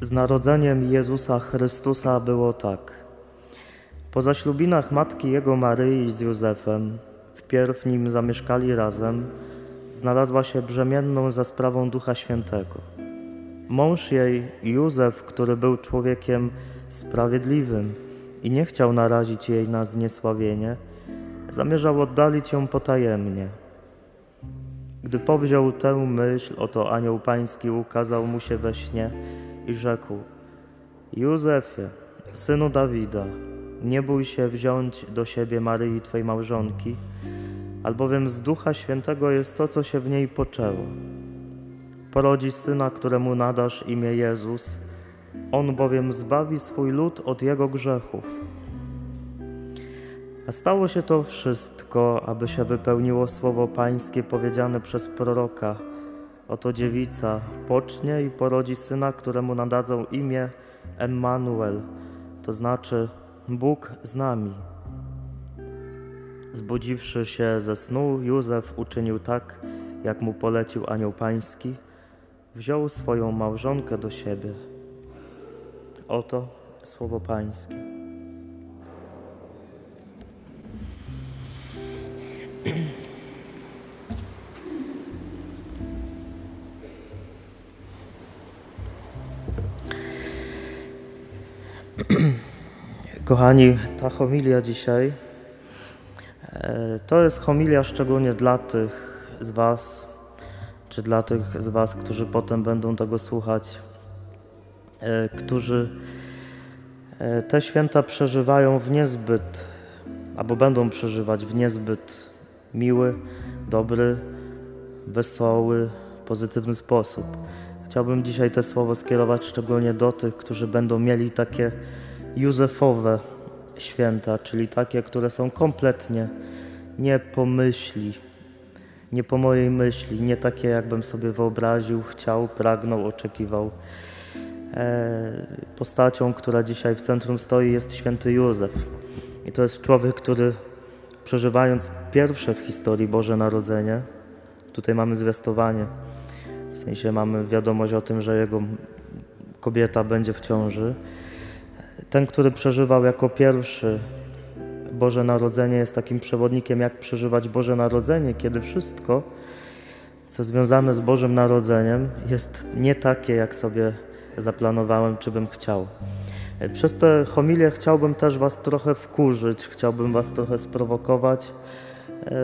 Z narodzeniem Jezusa Chrystusa było tak. Po zaślubinach matki jego Maryi z Józefem, wpierw nim zamieszkali razem, znalazła się brzemienną za sprawą Ducha Świętego. Mąż jej, Józef, który był człowiekiem sprawiedliwym i nie chciał narazić jej na zniesławienie, zamierzał oddalić ją potajemnie. Gdy powziął tę myśl, oto anioł pański ukazał mu się we śnie i rzekł: Józefie, synu Dawida, nie bój się wziąć do siebie Maryi, twej małżonki, albowiem z Ducha Świętego jest to, co się w niej poczęło. Porodzi syna, któremu nadasz imię Jezus, on bowiem zbawi swój lud od jego grzechów. A stało się to wszystko, aby się wypełniło słowo Pańskie powiedziane przez proroka. Oto dziewica pocznie i porodzi syna, któremu nadadzą imię Emmanuel, to znaczy Bóg z nami. Zbudziwszy się ze snu, Józef uczynił tak, jak mu polecił anioł pański. Wziął swoją małżonkę do siebie. Oto słowo pańskie. Kochani, ta homilia dzisiaj e, to jest homilia szczególnie dla tych z Was, czy dla tych z Was, którzy potem będą tego słuchać, e, którzy e, te święta przeżywają w niezbyt, albo będą przeżywać w niezbyt miły, dobry, wesoły, pozytywny sposób. Chciałbym dzisiaj te słowo skierować szczególnie do tych, którzy będą mieli takie Józefowe święta, czyli takie, które są kompletnie nie po myśli, nie po mojej myśli, nie takie, jakbym sobie wyobraził, chciał, pragnął, oczekiwał. E, postacią, która dzisiaj w centrum stoi, jest święty Józef. I to jest człowiek, który przeżywając pierwsze w historii Boże Narodzenie, tutaj mamy zwiastowanie, w sensie mamy wiadomość o tym, że jego kobieta będzie w ciąży, ten, który przeżywał jako pierwszy Boże Narodzenie, jest takim przewodnikiem, jak przeżywać Boże Narodzenie, kiedy wszystko, co związane z Bożym Narodzeniem, jest nie takie, jak sobie zaplanowałem, czy bym chciał. Przez te homilie chciałbym też Was trochę wkurzyć, chciałbym Was trochę sprowokować.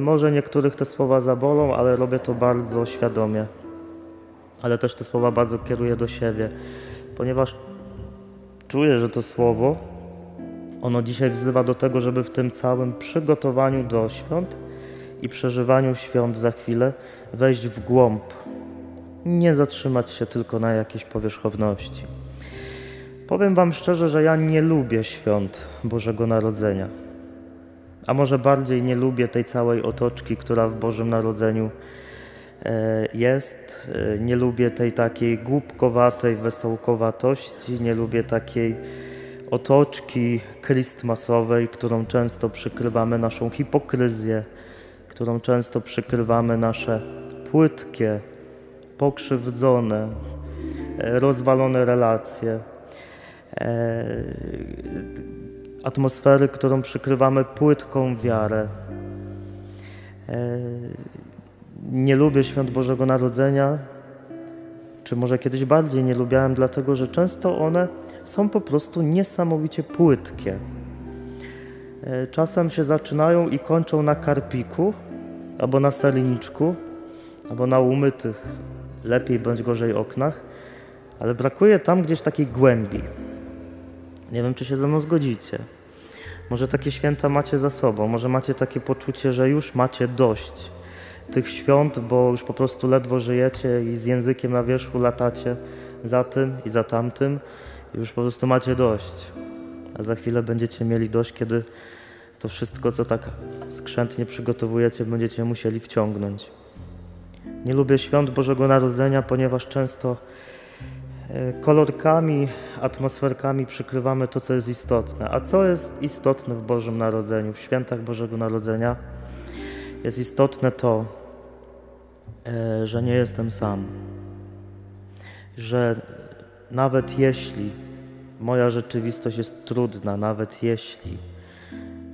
Może niektórych te słowa zabolą, ale robię to bardzo świadomie. Ale też te słowa bardzo kieruję do siebie, ponieważ czuję, że to słowo, ono dzisiaj wzywa do tego, żeby w tym całym przygotowaniu do świąt i przeżywaniu świąt za chwilę wejść w głąb. Nie zatrzymać się tylko na jakiejś powierzchowności. Powiem Wam szczerze, że ja nie lubię świąt Bożego Narodzenia. A może bardziej nie lubię tej całej otoczki, która w Bożym Narodzeniu jest. E, nie lubię tej takiej głupkowatej wesołkowatości, nie lubię takiej otoczki kristmasowej, którą często przykrywamy naszą hipokryzję, którą często przykrywamy nasze płytkie, pokrzywdzone, e, rozwalone relacje, atmosfery, którą przykrywamy płytką wiarę nie lubię świąt Bożego Narodzenia, czy może kiedyś bardziej nie lubiałem, dlatego że często one są po prostu niesamowicie płytkie. E, czasem się zaczynają i kończą na karpiku, albo na serniczku, albo na umytych, lepiej bądź gorzej oknach, ale brakuje tam gdzieś takiej głębi. Nie wiem, czy się ze mną zgodzicie. Może takie święta macie za sobą, może macie takie poczucie, że już macie dość tych świąt, bo już po prostu ledwo żyjecie i z językiem na wierzchu latacie za tym i za tamtym i już po prostu macie dość. A za chwilę będziecie mieli dość, kiedy to wszystko, co tak skrzętnie przygotowujecie, będziecie musieli wciągnąć. Nie lubię świąt Bożego Narodzenia, ponieważ często e, kolorkami, atmosferkami przykrywamy to, co jest istotne. A co jest istotne w Bożym Narodzeniu, w świętach Bożego Narodzenia? Jest istotne to, e, że nie jestem sam, że nawet jeśli moja rzeczywistość jest trudna, nawet jeśli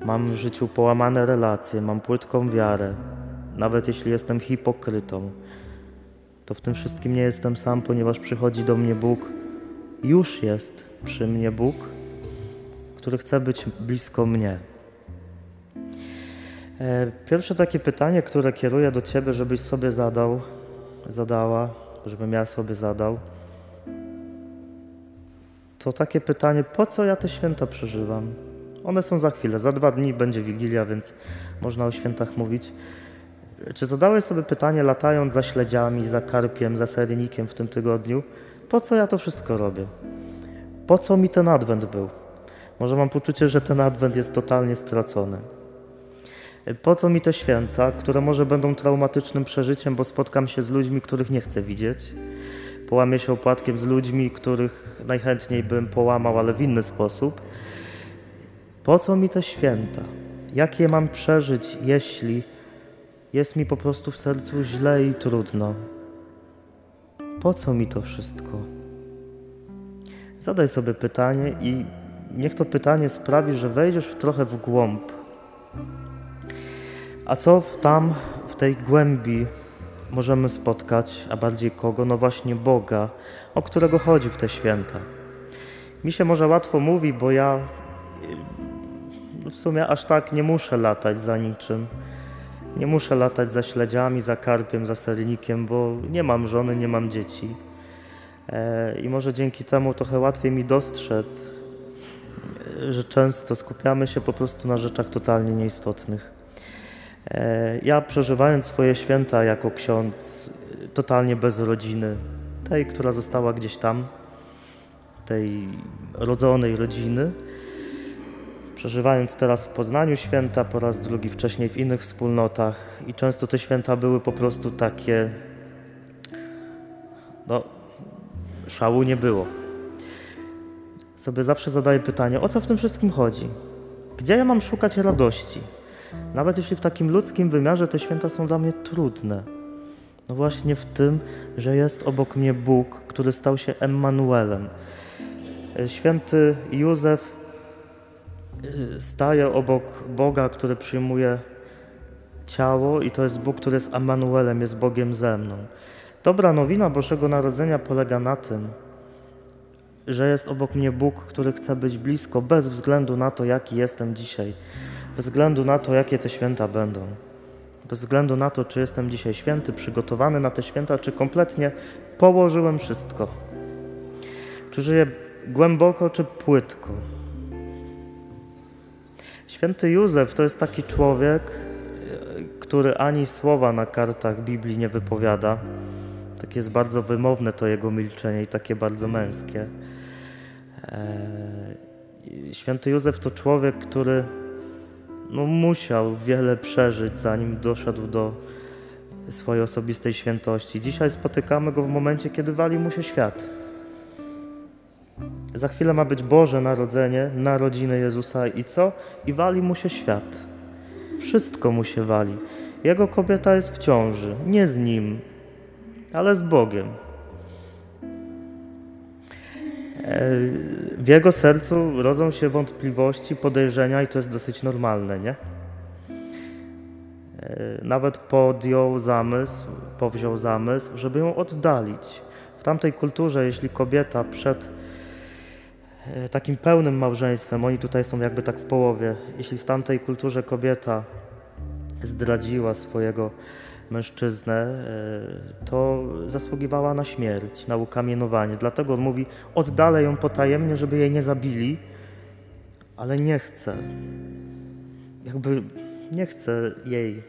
mam w życiu połamane relacje, mam płytką wiarę, nawet jeśli jestem hipokrytą, to w tym wszystkim nie jestem sam, ponieważ przychodzi do mnie Bóg. Już jest przy mnie Bóg, który chce być blisko mnie. E, pierwsze takie pytanie, które kieruję do Ciebie, żebyś sobie zadał, zadała, żebym ja sobie zadał, to takie pytanie, po co ja te święta przeżywam? One są za chwilę, za dwa dni będzie Wigilia, więc można o świętach mówić. Czy zadałeś sobie pytanie, latając za śledziami, za karpiem, za sernikiem w tym tygodniu, po co ja to wszystko robię? Po co mi ten adwent był? Może mam poczucie, że ten adwent jest totalnie stracony. Po co mi te święta, które może będą traumatycznym przeżyciem, bo spotkam się z ludźmi, których nie chcę widzieć? Połamię się opłatkiem z ludźmi, których najchętniej bym połamał, ale w inny sposób. Po co mi te święta? Jak je mam przeżyć, jeśli jest mi po prostu w sercu źle i trudno? Po co mi to wszystko? Zadaj sobie pytanie i niech to pytanie sprawi, że wejdziesz w trochę w głąb. A co tam, w tej głębi możemy spotkać, a bardziej kogo? No właśnie Boga, o którego chodzi w te święta. Mi się może łatwo mówi, bo ja w sumie aż tak nie muszę latać za niczym. Nie muszę latać za śledziami, za karpiem, za sernikiem, bo nie mam żony, nie mam dzieci. E, I może dzięki temu trochę łatwiej mi dostrzec, że często skupiamy się po prostu na rzeczach totalnie nieistotnych. E, ja przeżywając swoje święta jako ksiądz, totalnie bez rodziny, tej, która została gdzieś tam, tej rodzonej rodziny, przeżywając teraz w Poznaniu święta, po raz drugi wcześniej w innych wspólnotach i często te święta były po prostu takie, no, szału nie było. Sobie zawsze zadaję pytanie, o co w tym wszystkim chodzi? Gdzie ja mam szukać radości? Nawet jeśli w takim ludzkim wymiarze te święta są dla mnie trudne. No właśnie w tym, że jest obok mnie Bóg, który stał się Emmanuelem. Święty Józef y, staje obok Boga, który przyjmuje ciało i to jest Bóg, który jest Emmanuelem, jest Bogiem ze mną. Dobra nowina Bożego Narodzenia polega na tym, że jest obok mnie Bóg, który chce być blisko bez względu na to, jaki jestem dzisiaj bez względu na to, jakie te święta będą. Bez względu na to, czy jestem dzisiaj święty, przygotowany na te święta, czy kompletnie położyłem wszystko. Czy żyję głęboko, czy płytko. Święty Józef to jest taki człowiek, który ani słowa na kartach Biblii nie wypowiada. Takie jest bardzo wymowne to jego milczenie i takie bardzo męskie. Eee, święty Józef to człowiek, który no, musiał wiele przeżyć, zanim doszedł do swojej osobistej świętości. Dzisiaj spotykamy go w momencie, kiedy wali mu się świat. Za chwilę ma być Boże Narodzenie, narodziny Jezusa i co? I wali mu się świat. Wszystko mu się wali. Jego kobieta jest w ciąży, nie z nim, ale z Bogiem. W jego sercu rodzą się wątpliwości, podejrzenia i to jest dosyć normalne, nie? Nawet podjął zamysł, powziął zamysł, żeby ją oddalić. W tamtej kulturze, jeśli kobieta przed e, takim pełnym małżeństwem, oni tutaj są jakby tak w połowie, jeśli w tamtej kulturze kobieta zdradziła swojego mężczyznę, e, to zasługiwała na śmierć, na ukamienowanie. Dlatego on mówi: oddalę ją potajemnie, żeby jej nie zabili, ale nie chcę. Jakby nie chcę jej.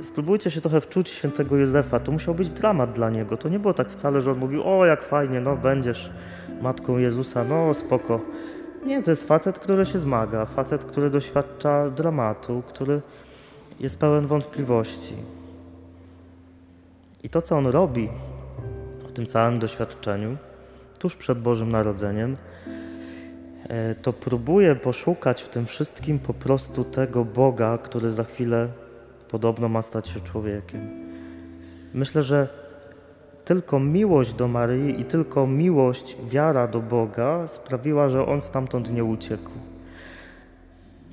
E, spróbujcie się trochę wczuć świętego Józefa. To musiał być dramat dla niego. To nie było tak wcale, że on mówił: O, jak fajnie, no będziesz matką Jezusa, no spoko. Nie, to jest facet, który się zmaga, facet, który doświadcza dramatu, który jest pełen wątpliwości. I to, co on robi w tym całym doświadczeniu, tuż przed Bożym Narodzeniem, e, to próbuje poszukać w tym wszystkim po prostu tego Boga, który za chwilę podobno ma stać się człowiekiem. Myślę, że tylko miłość do Maryi i tylko miłość, wiara do Boga sprawiła, że on stamtąd nie uciekł.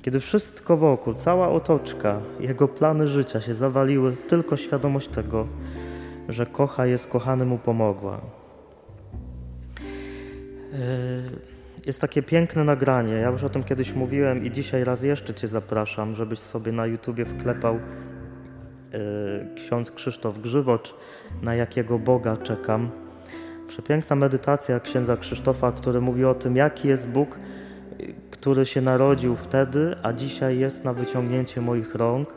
Kiedy wszystko wokół, cała otoczka, jego plany życia się zawaliły, tylko świadomość tego, że kocha jest kochany mu pomogła. Yy, jest takie piękne nagranie. Ja już o tym kiedyś mówiłem i dzisiaj raz jeszcze Cię zapraszam, żebyś sobie na YouTubie wklepał yy, ksiądz Krzysztof Grzywocz, na jakiego Boga czekam. Przepiękna medytacja księdza Krzysztofa, który mówi o tym, jaki jest Bóg, który się narodził wtedy, a dzisiaj jest na wyciągnięcie moich rąk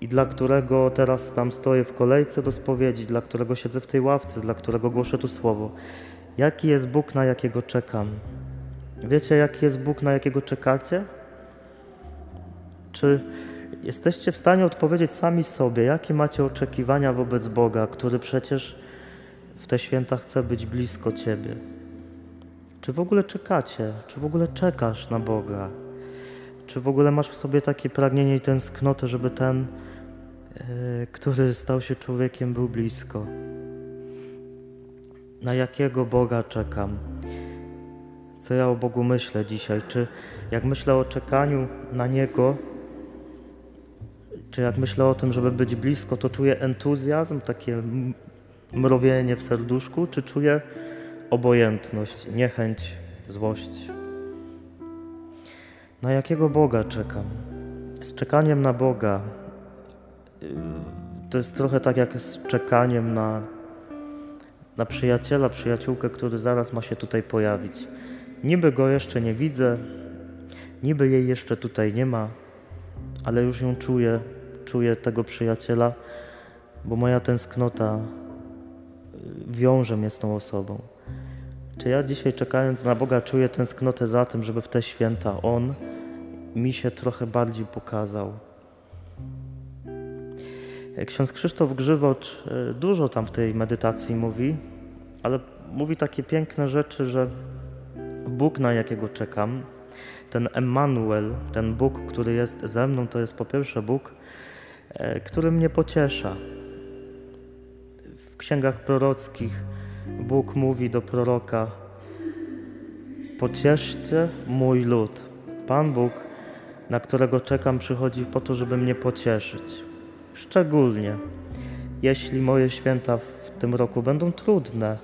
i dla którego teraz tam stoję w kolejce do spowiedzi, dla którego siedzę w tej ławce, dla którego głoszę tu słowo. Jaki jest Bóg, na jakiego czekam? Wiecie, jaki jest Bóg, na jakiego czekacie? Czy jesteście w stanie odpowiedzieć sami sobie, jakie macie oczekiwania wobec Boga, który przecież w te święta chce być blisko Ciebie? Czy w ogóle czekacie? Czy w ogóle czekasz na Boga? Czy w ogóle masz w sobie takie pragnienie i tęsknotę, żeby ten, yy, który stał się człowiekiem, był blisko? Na jakiego Boga czekam? Co ja o Bogu myślę dzisiaj? Czy jak myślę o czekaniu na Niego, czy jak myślę o tym, żeby być blisko, to czuję entuzjazm, takie mrowienie w serduszku, czy czuję obojętność, niechęć, złość? Na jakiego Boga czekam? Z czekaniem na Boga to jest trochę tak jak z czekaniem na, na przyjaciela, przyjaciółkę, który zaraz ma się tutaj pojawić. Niby go jeszcze nie widzę, niby jej jeszcze tutaj nie ma, ale już ją czuję, czuję tego przyjaciela, bo moja tęsknota yy, wiąże mnie z tą osobą. Czy ja dzisiaj czekając na Boga czuję tęsknotę za tym, żeby w te święta On mi się trochę bardziej pokazał? Ksiądz Krzysztof Grzywocz yy, dużo tam w tej medytacji mówi, ale mówi takie piękne rzeczy, że Bóg, na jakiego czekam, ten Emmanuel, ten Bóg, który jest ze mną, to jest po pierwsze Bóg, e, który mnie pociesza. W księgach prorockich Bóg mówi do proroka: Pocieszcie mój lud. Pan Bóg, na którego czekam, przychodzi po to, żeby mnie pocieszyć. Szczególnie jeśli moje święta w tym roku będą trudne,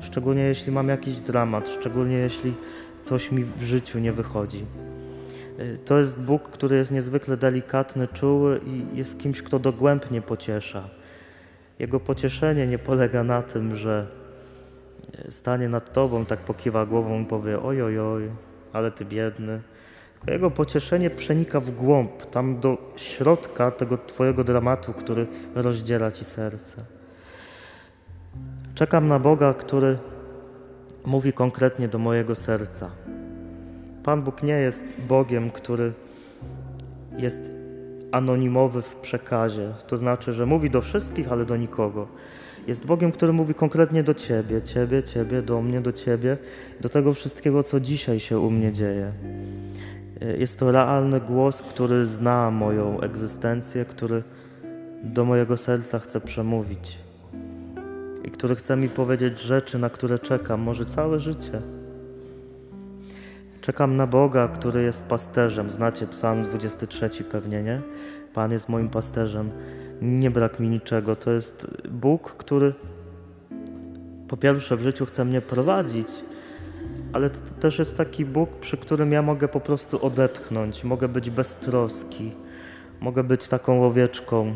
szczególnie jeśli mam jakiś dramat, szczególnie jeśli coś mi w życiu nie wychodzi. Y, to jest Bóg, który jest niezwykle delikatny, czuły i jest kimś, kto dogłębnie pociesza. Jego pocieszenie nie polega na tym, że stanie nad tobą, tak pokiwa głową i powie oj, oj, oj, ale ty biedny. Tylko jego pocieszenie przenika w głąb, tam do środka tego twojego dramatu, który rozdziela ci serce. Czekam na Boga, który mówi konkretnie do mojego serca. Pan Bóg nie jest Bogiem, który jest anonimowy w przekazie, to znaczy, że mówi do wszystkich, ale do nikogo. Jest Bogiem, który mówi konkretnie do Ciebie, Ciebie, Ciebie, do mnie, do Ciebie, do tego wszystkiego, co dzisiaj się u mnie dzieje. Jest to realny głos, który zna moją egzystencję, który do mojego serca chce przemówić i który chce mi powiedzieć rzeczy, na które czekam, może całe życie. Czekam na Boga, który jest pasterzem. Znacie Psalm 23 pewnie, nie? Pan jest moim pasterzem. Nie brak mi niczego. To jest Bóg, który po pierwsze w życiu chce mnie prowadzić, ale to też jest taki Bóg, przy którym ja mogę po prostu odetchnąć, mogę być beztroski, mogę być taką owieczką,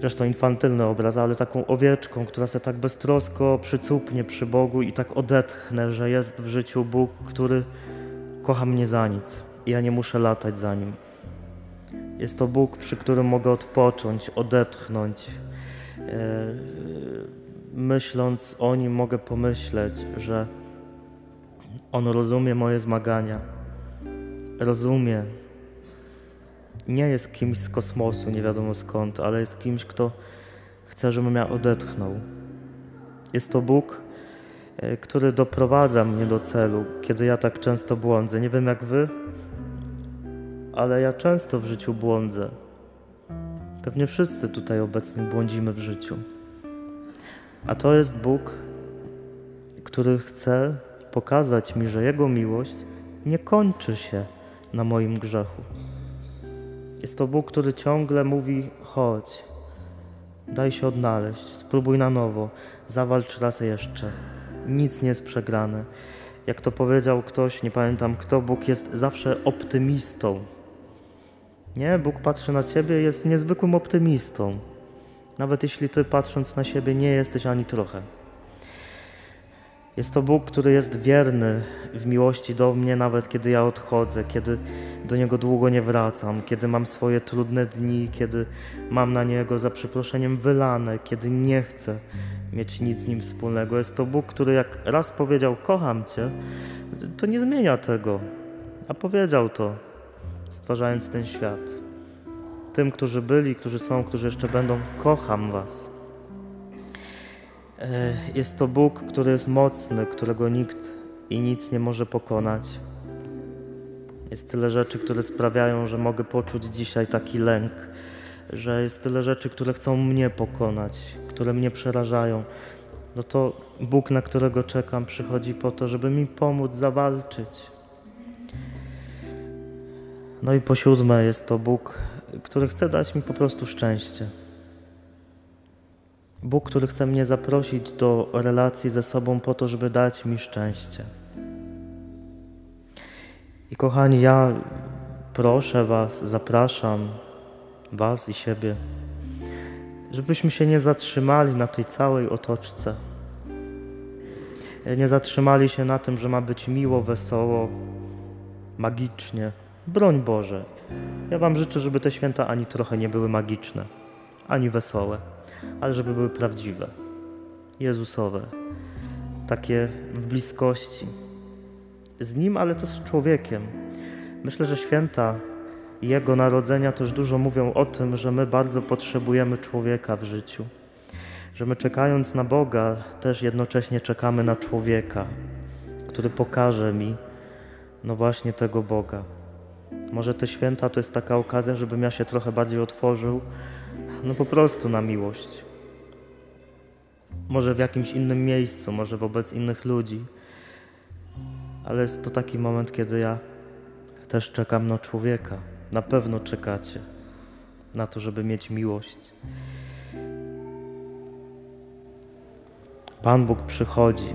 zresztą infantylny obraz, ale taką owieczką, która się tak beztrosko przycupnie przy Bogu i tak odetchnę, że jest w życiu Bóg, który kocha mnie za nic i ja nie muszę latać za Nim. Jest to Bóg, przy którym mogę odpocząć, odetchnąć. E, myśląc o Nim mogę pomyśleć, że On rozumie moje zmagania, rozumie nie jest kimś z kosmosu, nie wiadomo skąd, ale jest kimś, kto chce, żebym ja odetchnął. Jest to Bóg, e, który doprowadza mnie do celu, kiedy ja tak często błądzę. Nie wiem jak wy, ale ja często w życiu błądzę. Pewnie wszyscy tutaj obecni błądzimy w życiu. A to jest Bóg, który chce pokazać mi, że Jego miłość nie kończy się na moim grzechu. Jest to Bóg, który ciągle mówi: chodź, daj się odnaleźć, spróbuj na nowo, zawalcz raz jeszcze. Nic nie jest przegrane. Jak to powiedział ktoś, nie pamiętam kto, Bóg jest zawsze optymistą. Nie, Bóg patrzy na ciebie, jest niezwykłym optymistą. Nawet jeśli ty patrząc na siebie nie jesteś ani trochę. Jest to Bóg, który jest wierny w miłości do mnie, nawet kiedy ja odchodzę, kiedy do Niego długo nie wracam, kiedy mam swoje trudne dni, kiedy mam na Niego za przeproszeniem wylane, kiedy nie chcę mieć nic z Nim wspólnego. Jest to Bóg, który jak raz powiedział: Kocham Cię, to nie zmienia tego, a powiedział to, stwarzając ten świat. Tym, którzy byli, którzy są, którzy jeszcze będą, kocham Was. E, jest to Bóg, który jest mocny, którego nikt i nic nie może pokonać. Jest tyle rzeczy, które sprawiają, że mogę poczuć dzisiaj taki lęk, że jest tyle rzeczy, które chcą mnie pokonać, które mnie przerażają. No to Bóg, na którego czekam, przychodzi po to, żeby mi pomóc zawalczyć. No i po siódme jest to Bóg, który chce dać mi po prostu szczęście. Bóg, który chce mnie zaprosić do relacji ze sobą po to, żeby dać mi szczęście. I kochani, ja proszę Was, zapraszam Was i siebie, żebyśmy się nie zatrzymali na tej całej otoczce. Nie zatrzymali się na tym, że ma być miło, wesoło, magicznie. Broń Boże. Ja Wam życzę, żeby te święta ani trochę nie były magiczne, ani wesołe ale żeby były prawdziwe, Jezusowe, takie w bliskości z Nim, ale też z człowiekiem. Myślę, że święta Jego narodzenia też dużo mówią o tym, że my bardzo potrzebujemy człowieka w życiu, że my czekając na Boga też jednocześnie czekamy na człowieka, który pokaże mi no właśnie tego Boga. Może te święta to jest taka okazja, żebym ja się trochę bardziej otworzył no po prostu na miłość. Może w jakimś innym miejscu, może wobec innych ludzi. Ale jest to taki moment, kiedy ja też czekam na człowieka. Na pewno czekacie na to, żeby mieć miłość. Pan Bóg przychodzi.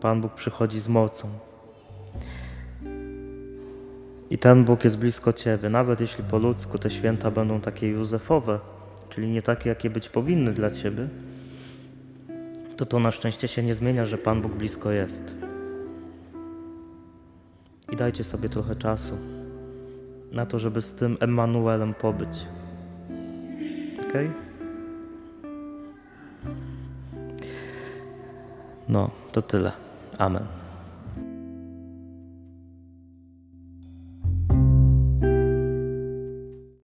Pan Bóg przychodzi z mocą. I ten Bóg jest blisko Ciebie, nawet jeśli po ludzku te święta będą takie Józefowe, czyli nie takie, jakie być powinny dla Ciebie, to to na szczęście się nie zmienia, że Pan Bóg blisko jest. Dajcie sobie trochę czasu na to, żeby z tym Emmanuelem pobyć. Ok? No, to tyle. Amen.